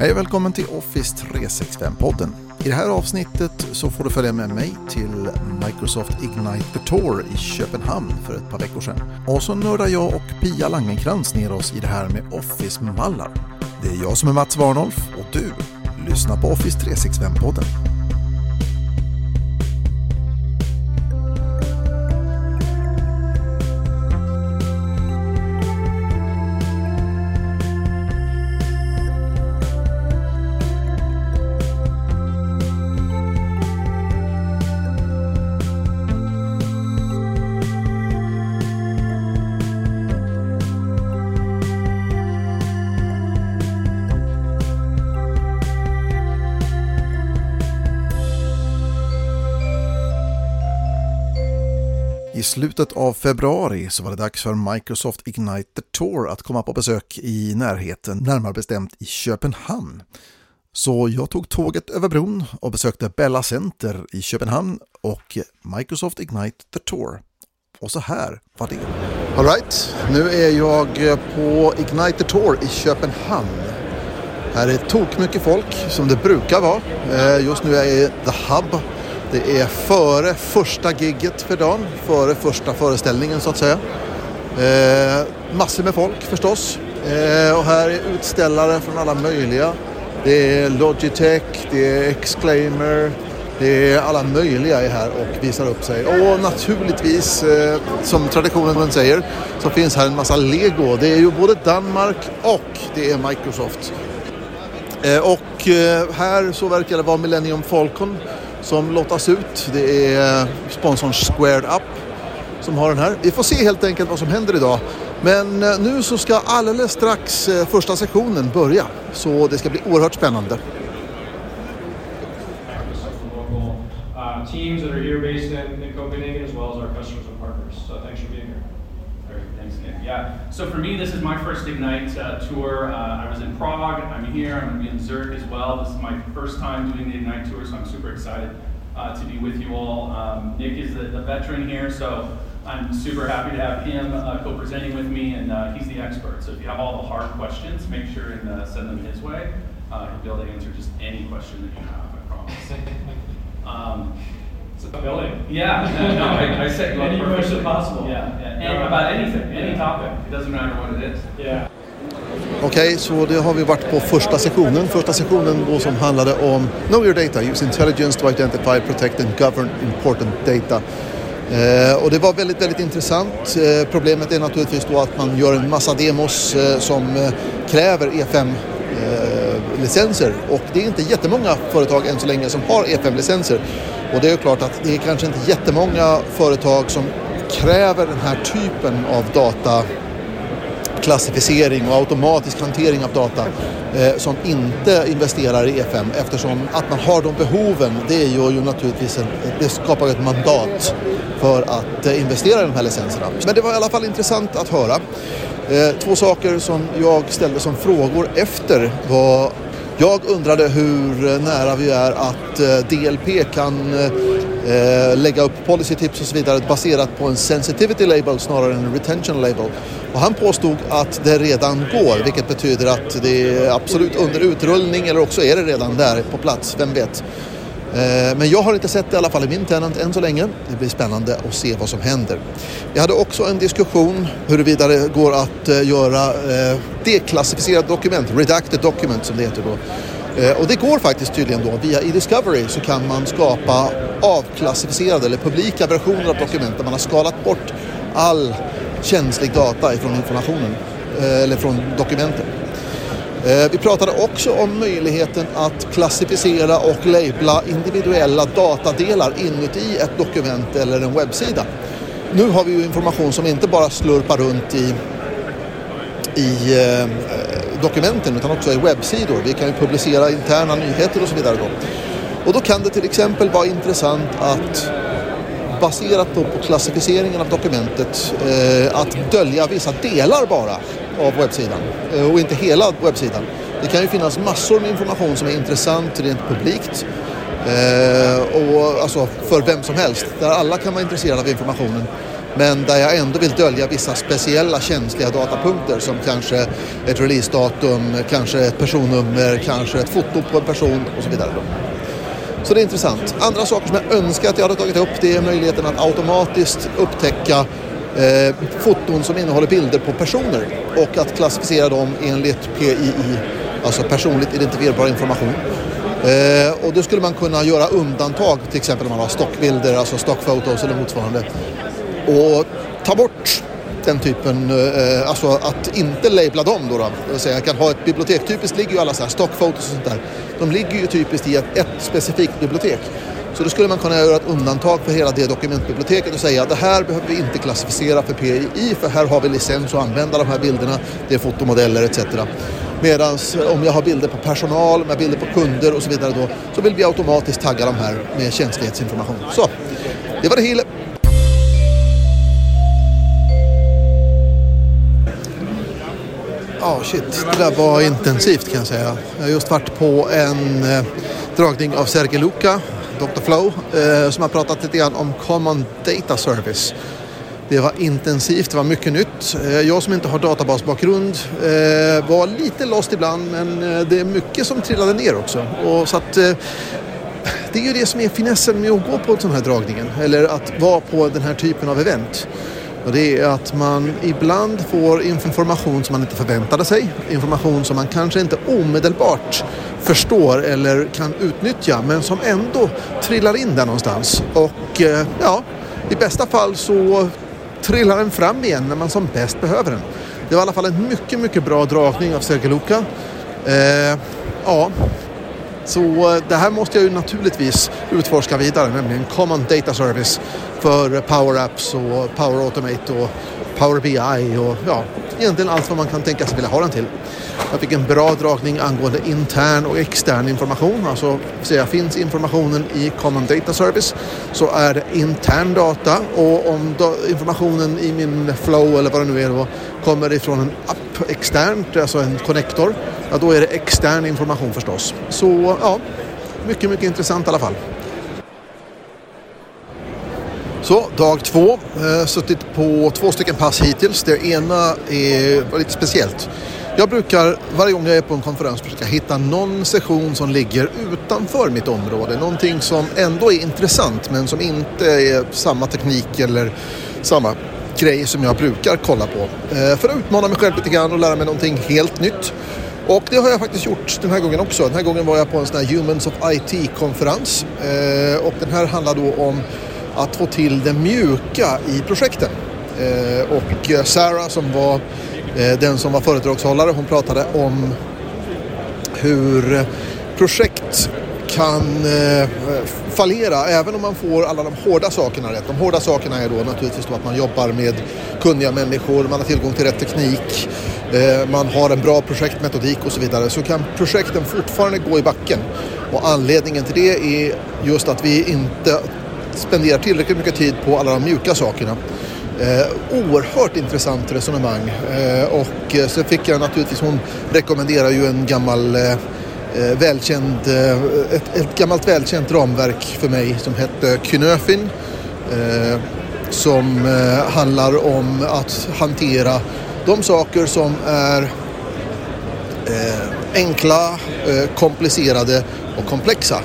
Hej och välkommen till Office 365-podden. I det här avsnittet så får du följa med mig till Microsoft Ignite the Tour i Köpenhamn för ett par veckor sedan. Och så nördar jag och Pia Langenkrans ner oss i det här med Office-mallar. Det är jag som är Mats Warnolf och du lyssnar på Office 365-podden. Slutet av februari så var det dags för Microsoft Ignite the Tour att komma på besök i närheten, närmare bestämt i Köpenhamn. Så jag tog tåget över bron och besökte Bella Center i Köpenhamn och Microsoft Ignite the Tour. Och så här var det. Alright, nu är jag på Ignite the Tour i Köpenhamn. Här är tok mycket folk som det brukar vara. Eh, just nu är jag i The Hub det är före första gigget för dagen, före första föreställningen så att säga. Eh, massor med folk förstås. Eh, och här är utställare från alla möjliga. Det är Logitech, det är Exclaimer, det är alla möjliga är här och visar upp sig. Och naturligtvis, eh, som traditionen säger, så finns här en massa Lego. Det är ju både Danmark och det är Microsoft. Eh, och eh, här så verkar det vara Millennium Falcon som lottas ut. Det är sponsorn Squared Up som har den här. Vi får se helt enkelt vad som händer idag. Men eh, nu så ska alldeles strax eh, första sektionen börja. Så det ska bli oerhört spännande. teams that are here based in, in Copenhagen as well as our customers and partners. So thanks for being here. Great, thanks, Nick. Yeah, so for me, this is my first Ignite uh, tour. Uh, I was in Prague, I'm here, I'm going to be in Zurich as well. This is my first time doing the Ignite tour, so I'm super excited uh, to be with you all. Um, Nick is the, the veteran here, so I'm super happy to have him uh, co-presenting with me, and uh, he's the expert. So if you have all the hard questions, make sure and send them his way. Uh, he'll be able to answer just any question that you have, I promise. Um, billing. yeah, no, I, I up Any question possible. Yeah, yeah. And about anything, any topic. It doesn't matter what it is. Yeah. Okej, så det har vi varit på första sektionen. Första sektionen då som handlade om Know your data, use intelligence to identify, protect and govern important data. Eh, och det var väldigt, väldigt intressant. Eh, problemet är naturligtvis då att man gör en massa demos eh, som eh, licenser och det är inte jättemånga företag än så länge som har E5-licenser. Och det är ju klart att det är kanske inte jättemånga företag som kräver den här typen av data klassificering och automatisk hantering av data eh, som inte investerar i E5 eftersom att man har de behoven det gör ju naturligtvis en, det skapar ju ett mandat för att eh, investera i de här licenserna. Men det var i alla fall intressant att höra. Eh, två saker som jag ställde som frågor efter var jag undrade hur nära vi är att eh, DLP kan eh, lägga upp policytips och så vidare baserat på en sensitivity label snarare än en retention label. Och han påstod att det redan går, vilket betyder att det är absolut under utrullning eller också är det redan där på plats, vem vet. Eh, men jag har inte sett det i alla fall i min tenant än så länge. Det blir spännande att se vad som händer. Jag hade också en diskussion huruvida det går att eh, göra eh, deklassificerat deklassificerade dokument, redacted document som det heter då. Och det går faktiskt tydligen då. Via e-discovery så kan man skapa avklassificerade eller publika versioner av dokument där man har skalat bort all känslig data ifrån informationen eller från dokumenten. Eh, vi pratade också om möjligheten att klassificera och labla individuella datadelar inuti ett dokument eller en webbsida. Nu har vi ju information som inte bara slurpar runt i, i eh, dokumenten utan också i webbsidor. Vi kan ju publicera interna nyheter och så vidare. Då. Och då kan det till exempel vara intressant att baserat då på klassificeringen av dokumentet eh, att dölja vissa delar bara av webbsidan eh, och inte hela webbsidan. Det kan ju finnas massor med information som är intressant rent publikt eh, och alltså för vem som helst där alla kan vara intresserade av informationen. Men där jag ändå vill dölja vissa speciella känsliga datapunkter som kanske ett releasedatum, kanske ett personnummer, kanske ett foto på en person och så vidare. Så det är intressant. Andra saker som jag önskar att jag hade tagit upp det är möjligheten att automatiskt upptäcka eh, foton som innehåller bilder på personer och att klassificera dem enligt PII, alltså personligt identifierbar information. Eh, och då skulle man kunna göra undantag, till exempel om man har stockbilder, alltså stockfotos eller motsvarande. Och ta bort den typen, eh, eh, alltså att inte labla dem då. då. Det vill säga, jag kan ha ett bibliotek, typiskt ligger ju alla så här stockfotos och sånt där. De ligger ju typiskt i ett, ett specifikt bibliotek. Så då skulle man kunna göra ett undantag för hela det dokumentbiblioteket och säga att det här behöver vi inte klassificera för PII för här har vi licens att använda de här bilderna. Det är fotomodeller etc. Medan eh, om jag har bilder på personal, med bilder på kunder och så vidare då, så vill vi automatiskt tagga de här med känslighetsinformation. Så, det var det hela. Ja, oh, shit. Det där var intensivt kan jag säga. Jag har just varit på en eh, dragning av Sergej Luka, Dr. Flow, eh, som har pratat lite grann om Common Data Service. Det var intensivt, det var mycket nytt. Eh, jag som inte har databasbakgrund eh, var lite lost ibland men eh, det är mycket som trillade ner också. Och så att, eh, det är ju det som är finessen med att gå på en sån här dragningen eller att vara på den här typen av event. Och det är att man ibland får information som man inte förväntade sig. Information som man kanske inte omedelbart förstår eller kan utnyttja men som ändå trillar in där någonstans. Och eh, ja, i bästa fall så trillar den fram igen när man som bäst behöver den. Det var i alla fall en mycket, mycket bra dragning av Sergej Luka. Eh, ja, så eh, det här måste jag ju naturligtvis utforska vidare, nämligen Common Data Service för Power Apps och Power Automate och Power BI och ja, egentligen allt vad man kan tänka sig vilja ha den till. Jag fick en bra dragning angående intern och extern information. Alltså, säga, finns informationen i Common Data Service så är det intern data och om informationen i min flow eller vad det nu är då kommer ifrån en app externt, alltså en connector, ja då är det extern information förstås. Så ja, mycket, mycket intressant i alla fall. Så, dag två. Eh, suttit på två stycken pass hittills. Det ena är lite speciellt. Jag brukar varje gång jag är på en konferens försöka hitta någon session som ligger utanför mitt område. Någonting som ändå är intressant men som inte är samma teknik eller samma grej som jag brukar kolla på. Eh, för att utmana mig själv lite grann och lära mig någonting helt nytt. Och det har jag faktiskt gjort den här gången också. Den här gången var jag på en sån här Humans of IT-konferens. Eh, och den här handlar då om att få till det mjuka i projekten. Eh, och Sarah som var den som var föredragshållare, hon pratade om hur projekt kan fallera även om man får alla de hårda sakerna rätt. De hårda sakerna är då naturligtvis då att man jobbar med kunniga människor, man har tillgång till rätt teknik, eh, man har en bra projektmetodik och så vidare. Så kan projekten fortfarande gå i backen. Och anledningen till det är just att vi inte spenderar tillräckligt mycket tid på alla de mjuka sakerna. Eh, oerhört intressant resonemang eh, och eh, så fick jag naturligtvis, hon rekommenderar ju en gammal eh, eh, välkänd, eh, ett, ett, gammalt välkänt ramverk för mig som hette Knöfin eh, som eh, handlar om att hantera de saker som är eh, enkla, komplicerade och komplexa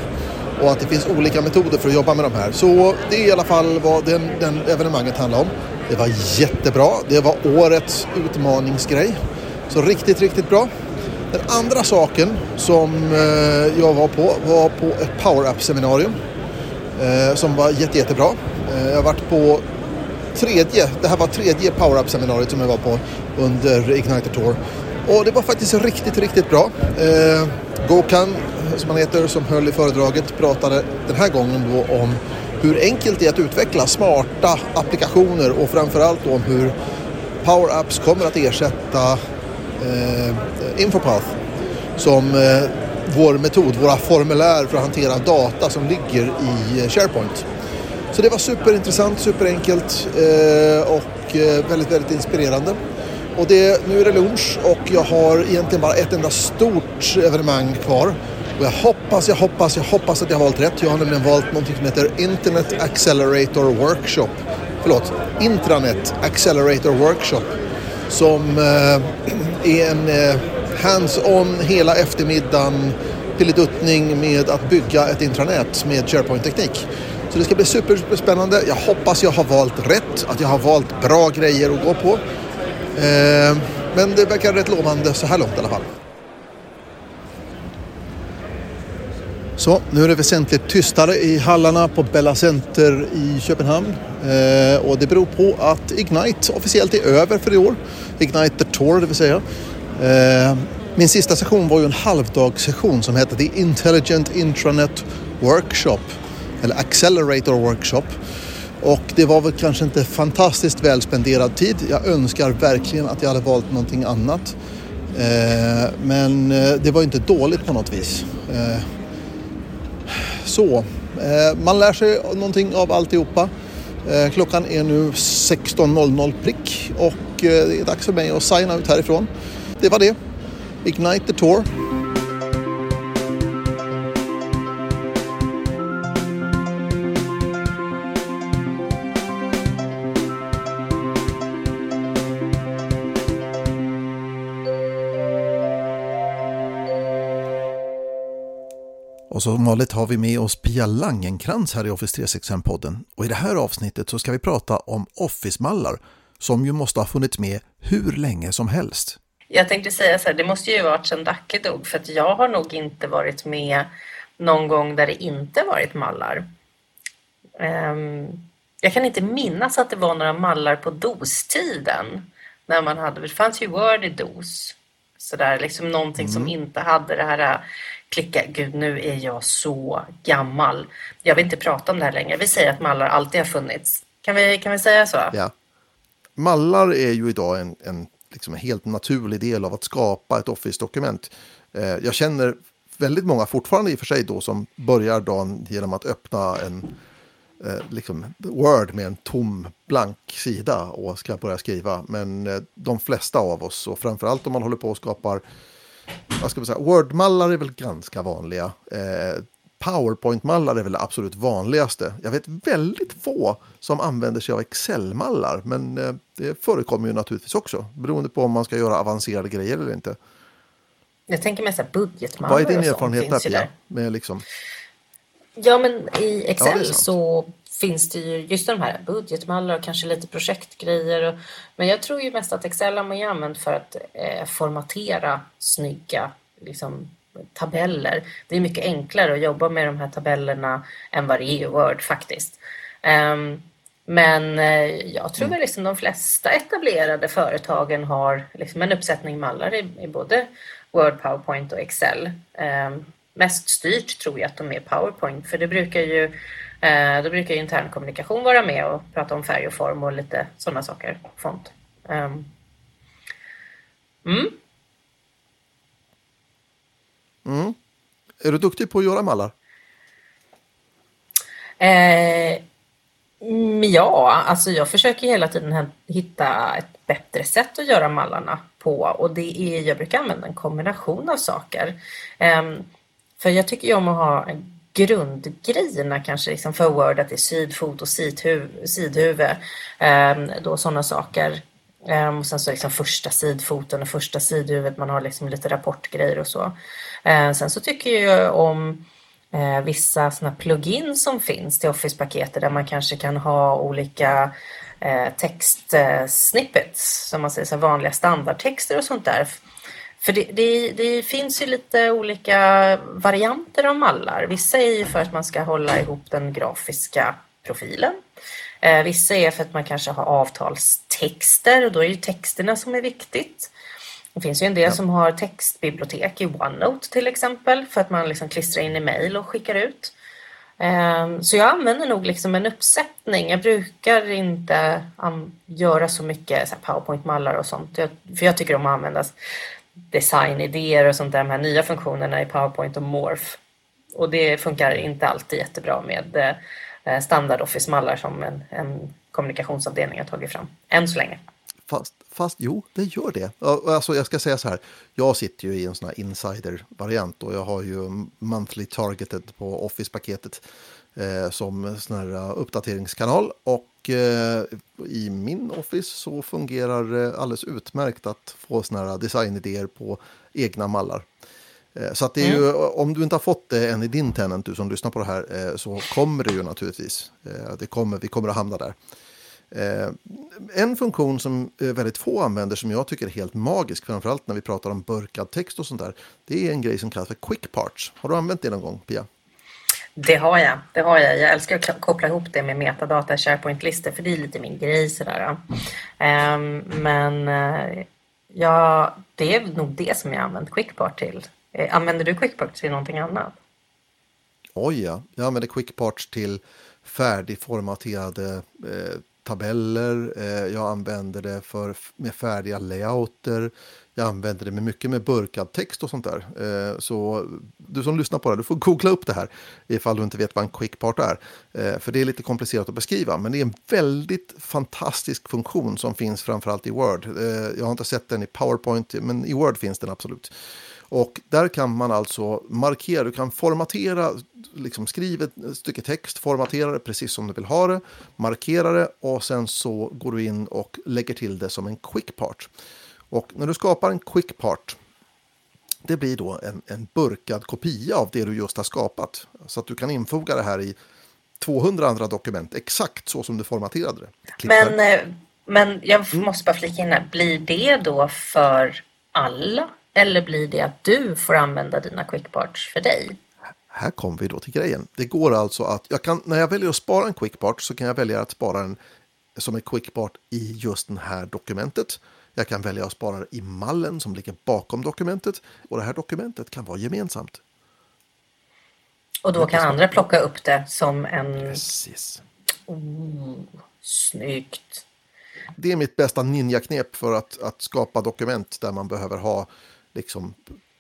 och att det finns olika metoder för att jobba med de här. Så det är i alla fall vad den, den evenemanget handlar om. Det var jättebra. Det var årets utmaningsgrej. Så riktigt, riktigt bra. Den andra saken som eh, jag var på var på ett Power Up-seminarium eh, som var jätte, jättebra. Eh, jag har varit på tredje, det här var tredje Power Up-seminariet som jag var på under Igniter Tour. Och det var faktiskt riktigt, riktigt bra. Eh, Gokan som han heter, som höll i föredraget, pratade den här gången då om hur enkelt det är att utveckla smarta applikationer och framförallt då om hur Power Apps kommer att ersätta Eh, infopath som eh, vår metod, våra formulär för att hantera data som ligger i eh, SharePoint. Så det var superintressant, superenkelt eh, och eh, väldigt, väldigt inspirerande. Och det, nu är det lunch och jag har egentligen bara ett enda stort evenemang kvar och jag hoppas, jag hoppas, jag hoppas att jag har valt rätt. Jag har nämligen valt någonting som heter Internet Accelerator Workshop förlåt, Intranet Accelerator Workshop som eh, är en eh, hands-on hela eftermiddagen pilleduttning med att bygga ett intranät med SharePoint-teknik. Så det ska bli superspännande. Jag hoppas jag har valt rätt, att jag har valt bra grejer att gå på. Eh, men det verkar rätt lovande så här långt i alla fall. Så, nu är det väsentligt tystare i hallarna på Bella Center i Köpenhamn. Eh, och det beror på att Ignite officiellt är över för i år. Ignite the Tour, det vill säga. Eh, min sista session var ju en halvdagssession som hette The Intelligent Intranet Workshop. Eller Accelerator Workshop. Och det var väl kanske inte fantastiskt väl spenderad tid. Jag önskar verkligen att jag hade valt någonting annat. Eh, men eh, det var inte dåligt på något vis. Eh, så, eh, man lär sig någonting av alltihopa. Eh, klockan är nu 16.00 prick och eh, det är dags för mig att signa ut härifrån. Det var det. Ignite the Tour. Och som vanligt har vi med oss Pia Langenkrans här i Office 365-podden. Och i det här avsnittet så ska vi prata om Office-mallar som ju måste ha funnits med hur länge som helst. Jag tänkte säga så här, det måste ju varit sedan Dacke dog för att jag har nog inte varit med någon gång där det inte varit mallar. Um, jag kan inte minnas att det var några mallar på DOS-tiden. När man hade, det fanns ju Word i DOS. Sådär, liksom någonting mm. som inte hade det här klicka, gud nu är jag så gammal. Jag vill inte prata om det här längre. Vi säger att mallar alltid har funnits. Kan vi, kan vi säga så? Ja. Mallar är ju idag en, en, liksom en helt naturlig del av att skapa ett Office-dokument. Eh, jag känner väldigt många fortfarande i och för sig då som börjar dagen genom att öppna en eh, liksom Word med en tom blank sida och ska börja skriva. Men eh, de flesta av oss och framförallt om man håller på och skapar vad ska man säga, Word-mallar är väl ganska vanliga. Eh, Powerpoint-mallar är väl det absolut vanligaste. Jag vet väldigt få som använder sig av Excel-mallar, men eh, det förekommer ju naturligtvis också, beroende på om man ska göra avancerade grejer eller inte. Jag tänker mest budgetmallar Vad är din erfarenhet där, Pia? Med liksom... Ja, men i Excel ja, så finns det ju just de här budgetmallar och kanske lite projektgrejer. Och, men jag tror ju mest att Excel har man ju använt för att eh, formatera snygga liksom, tabeller. Det är mycket enklare att jobba med de här tabellerna än vad det är i Word faktiskt. Um, men eh, jag tror mm. väl liksom de flesta etablerade företagen har liksom en uppsättning mallar i, i både Word, Powerpoint och Excel. Um, mest styrt tror jag att de är Powerpoint för det brukar ju Eh, då brukar internkommunikation vara med och prata om färg och form och lite sådana saker. Font. Um. Mm. Mm. Är du duktig på att göra mallar? Eh, ja, alltså jag försöker hela tiden hitta ett bättre sätt att göra mallarna på och det är, jag brukar använda en kombination av saker. Eh, för jag tycker ju om att ha en grundgrejerna kanske liksom för Word, att det är sidfot och sidhuvud. Ehm, då sådana saker. Ehm, och sen så liksom första sidfoten och första sidhuvudet, man har liksom lite rapportgrejer och så. Ehm, sen så tycker jag om eh, vissa sådana plugins som finns till Office-paketet där man kanske kan ha olika eh, textsnippets, eh, som man säger, så vanliga standardtexter och sånt där för det, det, det, finns ju lite olika varianter av mallar. Vissa är ju för att man ska hålla ihop den grafiska profilen. Eh, vissa är för att man kanske har avtalstexter och då är det texterna som är viktigt. Det finns ju en del ja. som har textbibliotek i OneNote till exempel för att man liksom klistrar in i mail och skickar ut. Eh, så jag använder nog liksom en uppsättning. Jag brukar inte göra så mycket Powerpoint-mallar och sånt, för jag tycker om att använda designidéer och sånt där, de här nya funktionerna i PowerPoint och Morph. Och det funkar inte alltid jättebra med eh, eh, standard Office-mallar som en, en kommunikationsavdelning har tagit fram, än så länge. Fast, fast jo, det gör det. Alltså, jag ska säga så här, jag sitter ju i en sån här insider-variant och jag har ju monthly targeted på Office-paketet eh, som sån här uppdateringskanal. Och eh, i min Office så fungerar det alldeles utmärkt att få såna här designidéer på egna mallar. Eh, så att det är ju, mm. om du inte har fått det än i din tenant, du som lyssnar på det här, eh, så kommer det ju naturligtvis. Eh, det kommer, vi kommer att hamna där. En funktion som väldigt få använder som jag tycker är helt magisk, framförallt när vi pratar om burkad text och sånt där, det är en grej som kallas för quick parts. Har du använt det någon gång, Pia? Det har jag. Det har jag. Jag älskar att koppla ihop det med metadata SharePoint-listor för det är lite min grej. Sådär. Um, men uh, ja, det är nog det som jag använt QuickPart till. Eh, använder du QuickPart till någonting annat? Oj ja, jag använder QuickPart till färdigformaterade eh, tabeller. Eh, jag använder det för, med färdiga layouter. Jag använder det med mycket med burkad text och sånt där. Eh, så du som lyssnar på det, du får googla upp det här ifall du inte vet vad en quickpart är. Eh, för det är lite komplicerat att beskriva, men det är en väldigt fantastisk funktion som finns framförallt i Word. Eh, jag har inte sett den i PowerPoint, men i Word finns den absolut. Och där kan man alltså markera, du kan formatera, liksom skriva ett stycke text, formatera det precis som du vill ha det, markera det och sen så går du in och lägger till det som en quick part. Och när du skapar en quick part, det blir då en, en burkad kopia av det du just har skapat. Så att du kan infoga det här i 200 andra dokument, exakt så som du formaterade det. Men, eh, men jag mm. måste bara flika in här, blir det då för alla? Eller blir det att du får använda dina quickparts för dig? Här kommer vi då till grejen. Det går alltså att, jag kan, när jag väljer att spara en quickpart så kan jag välja att spara den som en quickpart i just det här dokumentet. Jag kan välja att spara det i mallen som ligger bakom dokumentet och det här dokumentet kan vara gemensamt. Och då kan andra plocka upp det som en... Precis. Oh, snyggt. Det är mitt bästa ninja-knep för att, att skapa dokument där man behöver ha liksom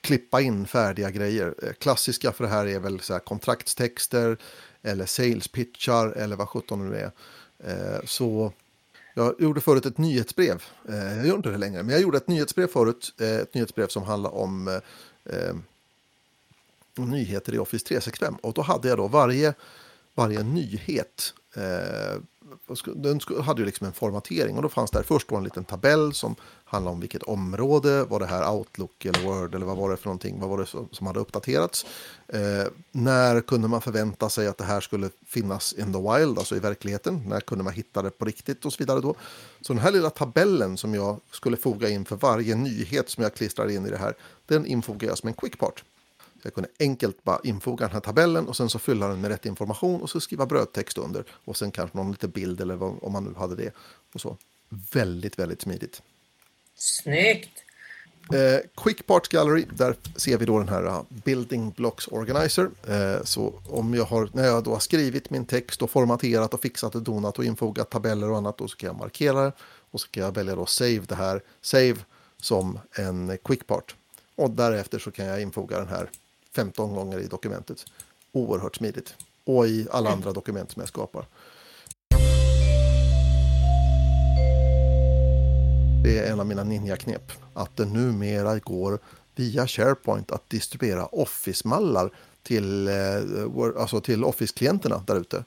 klippa in färdiga grejer. Eh, klassiska för det här är väl så här kontraktstexter eller sales pitchar eller vad sjutton det nu är. Eh, så jag gjorde förut ett nyhetsbrev. Eh, jag gör inte det längre, men jag gjorde ett nyhetsbrev förut. Ett nyhetsbrev som handlar om nyheter i Office 365. Och då hade jag då varje, varje nyhet den hade ju liksom en formatering och då fanns där först en liten tabell som handlade om vilket område, var det här Outlook eller Word eller vad var det för någonting, vad var det som hade uppdaterats. Eh, när kunde man förvänta sig att det här skulle finnas in the wild, alltså i verkligheten, när kunde man hitta det på riktigt och så vidare då. Så den här lilla tabellen som jag skulle foga in för varje nyhet som jag klistrar in i det här, den infogar jag som en quickpart. Jag kunde enkelt bara infoga den här tabellen och sen så fylla den med rätt information och så skriva brödtext under. Och sen kanske någon liten bild eller vad, om man nu hade det. Och så. Väldigt, väldigt smidigt. Snyggt! Eh, Quick Parts Gallery, där ser vi då den här uh, Building Blocks Organizer. Eh, så om jag har, när jag då har skrivit min text och formaterat och fixat och donat och infogat tabeller och annat, då så kan jag markera det och så kan jag välja då Save det här, Save som en Quick Part. Och därefter så kan jag infoga den här 15 gånger i dokumentet. Oerhört smidigt. Och i alla andra dokument som jag skapar. Det är en av mina ninja-knep. Att det numera går via SharePoint att distribuera Office-mallar till, eh, alltså till Office-klienterna där ute.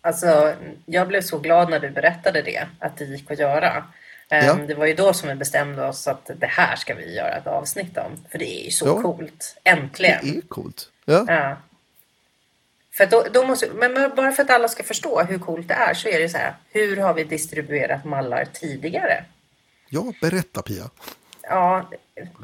Alltså, jag blev så glad när du berättade det, att det gick att göra. Ja. Ehm, det var ju då som vi bestämde oss att det här ska vi göra ett avsnitt om. För det är ju så ja. coolt. Äntligen. Det är coolt. Ja. ja. För då, då måste, men bara för att alla ska förstå hur coolt det är så är det så här. Hur har vi distribuerat mallar tidigare? Ja, berätta Pia. Ja,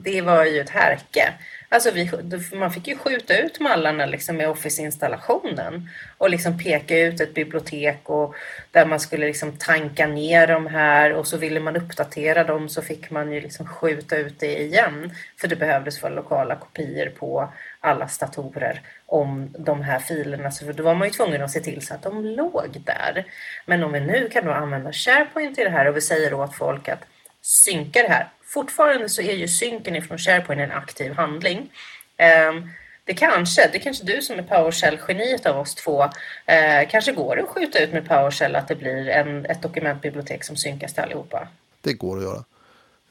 det var ju ett härke. Alltså vi, man fick ju skjuta ut mallarna liksom med Office-installationen och liksom peka ut ett bibliotek och där man skulle liksom tanka ner de här och så ville man uppdatera dem så fick man ju liksom skjuta ut det igen för det behövdes för lokala kopior på alla statorer om de här filerna. Så då var man ju tvungen att se till så att de låg där. Men om vi nu kan då använda SharePoint i det här och vi säger åt folk att synka det här fortfarande så är ju synken ifrån SharePoint en aktiv handling. Ehm, det kanske, det kanske du som är PowerShell-geniet av oss två, eh, kanske går att skjuta ut med PowerShell att det blir en, ett dokumentbibliotek som synkas till allihopa? Det går att göra.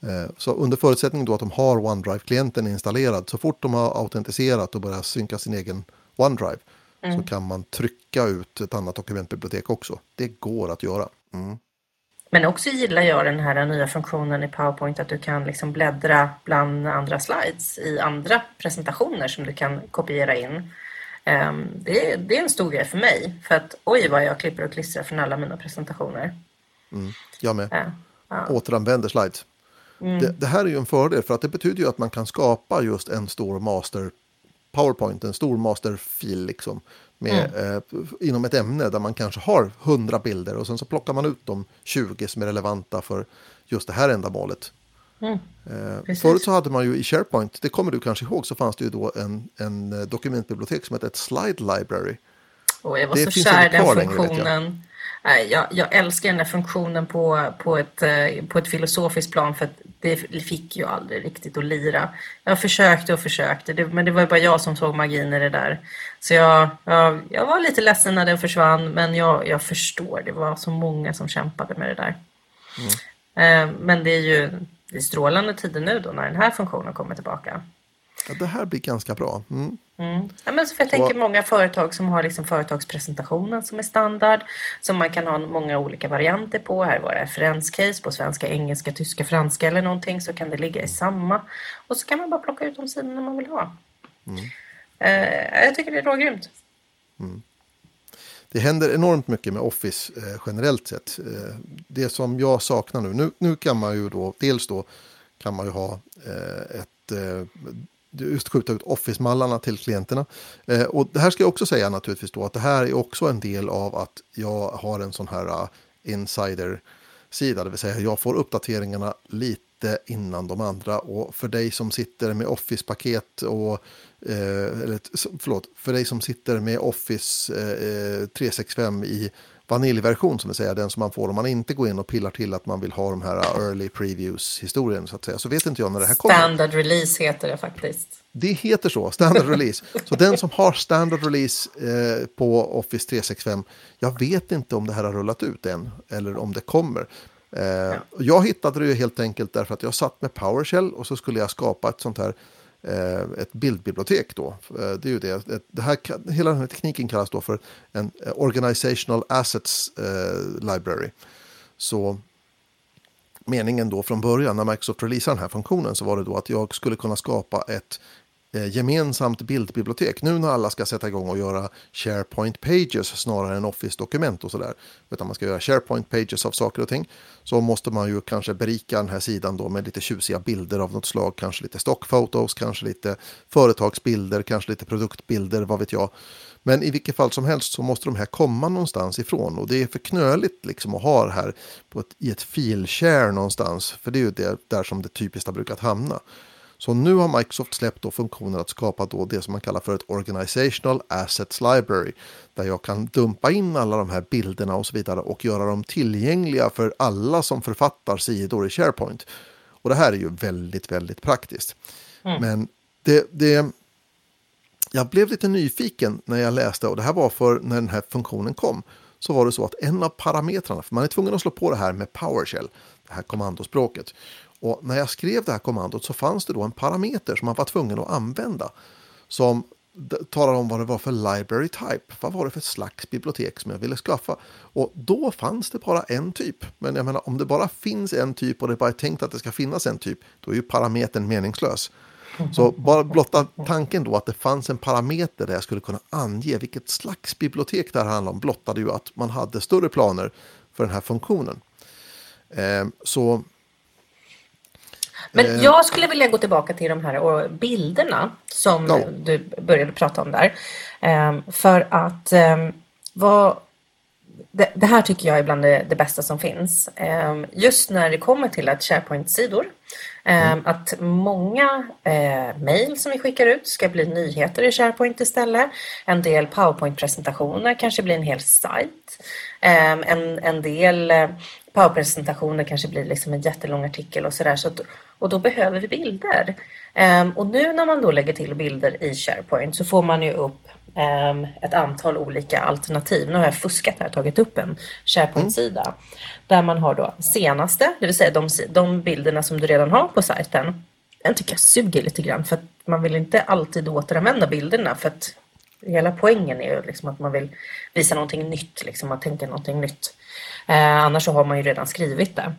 Eh, så under förutsättning då att de har OneDrive-klienten installerad, så fort de har autentiserat och börjat synka sin egen OneDrive, så kan man trycka ut ett annat dokumentbibliotek också. Det går att göra. Mm. Men också gillar jag den här nya funktionen i PowerPoint att du kan liksom bläddra bland andra slides i andra presentationer som du kan kopiera in. Ehm, det är, det är en stor grej för mig för att oj vad jag klipper och klistrar från alla mina presentationer. Mm. Jag med. Ja, ja. Återanvänder slides. Mm. Det, det, här är ju en fördel för att det betyder ju att man kan skapa just en stor master PowerPoint, en stor masterfil liksom, med, mm. eh, inom ett ämne där man kanske har 100 bilder och sen så plockar man ut de 20 som är relevanta för just det här ändamålet. Mm. Eh, förut så hade man ju i SharePoint, det kommer du kanske ihåg, så fanns det ju då en, en eh, dokumentbibliotek som hette ett Slide Library. Oh, jag var det så kär i den funktionen. Nej, jag, jag, älskar den här funktionen på, på, ett, eh, på ett filosofiskt plan för att det fick ju aldrig riktigt att lira. Jag försökte och försökte, det, men det var bara jag som såg magin i det där. Så jag, jag, jag var lite ledsen när den försvann, men jag, jag förstår. Det var så många som kämpade med det där. Mm. Eh, men det är ju det är strålande tider nu då när den här funktionen kommer tillbaka. Ja, det här blir ganska bra. Mm. Mm. Ja, men så för jag tänker många företag som har liksom företagspresentationen som är standard. Som man kan ha många olika varianter på. Här var det referenscase på svenska, engelska, tyska, franska eller någonting. Så kan det ligga i samma. Och så kan man bara plocka ut de sidorna man vill ha. Mm. Eh, jag tycker det är rågrymt. Mm. Det händer enormt mycket med Office eh, generellt sett. Eh, det som jag saknar nu, nu, nu kan man ju då, dels då kan man ju ha eh, ett eh, just skjuta ut Office-mallarna till klienterna. Eh, och det här ska jag också säga naturligtvis då att det här är också en del av att jag har en sån här uh, insider-sida, det vill säga jag får uppdateringarna lite innan de andra och för dig som sitter med Office-paket och eh, eller, förlåt, för dig som sitter med Office eh, eh 365 i vaniljversion som vill säga den som man får om man inte går in och pillar till att man vill ha de här early previews historien så att säga. Så vet inte jag när det här kommer. Standard release heter det faktiskt. Det heter så, standard release. Så den som har standard release eh, på Office 365, jag vet inte om det här har rullat ut än eller om det kommer. Eh, ja. Jag hittade det helt enkelt därför att jag satt med PowerShell och så skulle jag skapa ett sånt här Eh, ett bildbibliotek då. Eh, det är ju det. Eh, det här, hela den här tekniken kallas då för en eh, Organizational Assets Library. Så meningen då från början när Microsoft releasade den här funktionen så var det då att jag skulle kunna skapa ett Eh, gemensamt bildbibliotek. Nu när alla ska sätta igång och göra SharePoint Pages snarare än Office-dokument och sådär. Utan man ska göra SharePoint Pages av saker och ting. Så måste man ju kanske berika den här sidan då med lite tjusiga bilder av något slag. Kanske lite stockfotos, kanske lite företagsbilder, kanske lite produktbilder, vad vet jag. Men i vilket fall som helst så måste de här komma någonstans ifrån. Och det är för knöligt liksom att ha det här på ett, i ett filshare någonstans. För det är ju det, där som det typiskt har brukat hamna. Så nu har Microsoft släppt då funktionen att skapa då det som man kallar för ett Organizational Assets Library. Där jag kan dumpa in alla de här bilderna och så vidare och göra dem tillgängliga för alla som författar sidor i SharePoint. Och det här är ju väldigt, väldigt praktiskt. Mm. Men det, det, jag blev lite nyfiken när jag läste och det här var för när den här funktionen kom. Så var det så att en av parametrarna, för man är tvungen att slå på det här med PowerShell, det här kommandospråket. Och när jag skrev det här kommandot så fanns det då en parameter som man var tvungen att använda. Som talar om vad det var för library type. Vad var det för slags bibliotek som jag ville skaffa? Och då fanns det bara en typ. Men jag menar, om det bara finns en typ och det bara är tänkt att det ska finnas en typ, då är ju parametern meningslös. Så bara blotta tanken då att det fanns en parameter där jag skulle kunna ange vilket slags bibliotek det här handlar om blottade ju att man hade större planer för den här funktionen. Ehm, så men eh. jag skulle vilja gå tillbaka till de här bilderna som ja. du började prata om där. Ehm, för att ehm, vad, det, det, här tycker jag är bland det, det, bästa som finns. Ehm, just när det kommer till att SharePoint-sidor, mm. att många eh, mejl som vi skickar ut ska bli nyheter i SharePoint istället. En del PowerPoint-presentationer kanske blir en hel sajt. En, en del eh, PowerPoint-presentationer kanske blir liksom en jättelång artikel och sådär. Så och då behöver vi bilder. Um, och nu när man då lägger till bilder i SharePoint så får man ju upp ett antal olika alternativ. Nu har jag fuskat här, tagit upp en SharePoint-sida mm. där man har då senaste, det vill säga de, de bilderna som du redan har på sajten. Den tycker jag suger lite grann för att man vill inte alltid återanvända bilderna för att hela poängen är ju liksom att man vill visa någonting nytt, liksom att tänka någonting nytt. Eh, annars så har man ju redan skrivit det.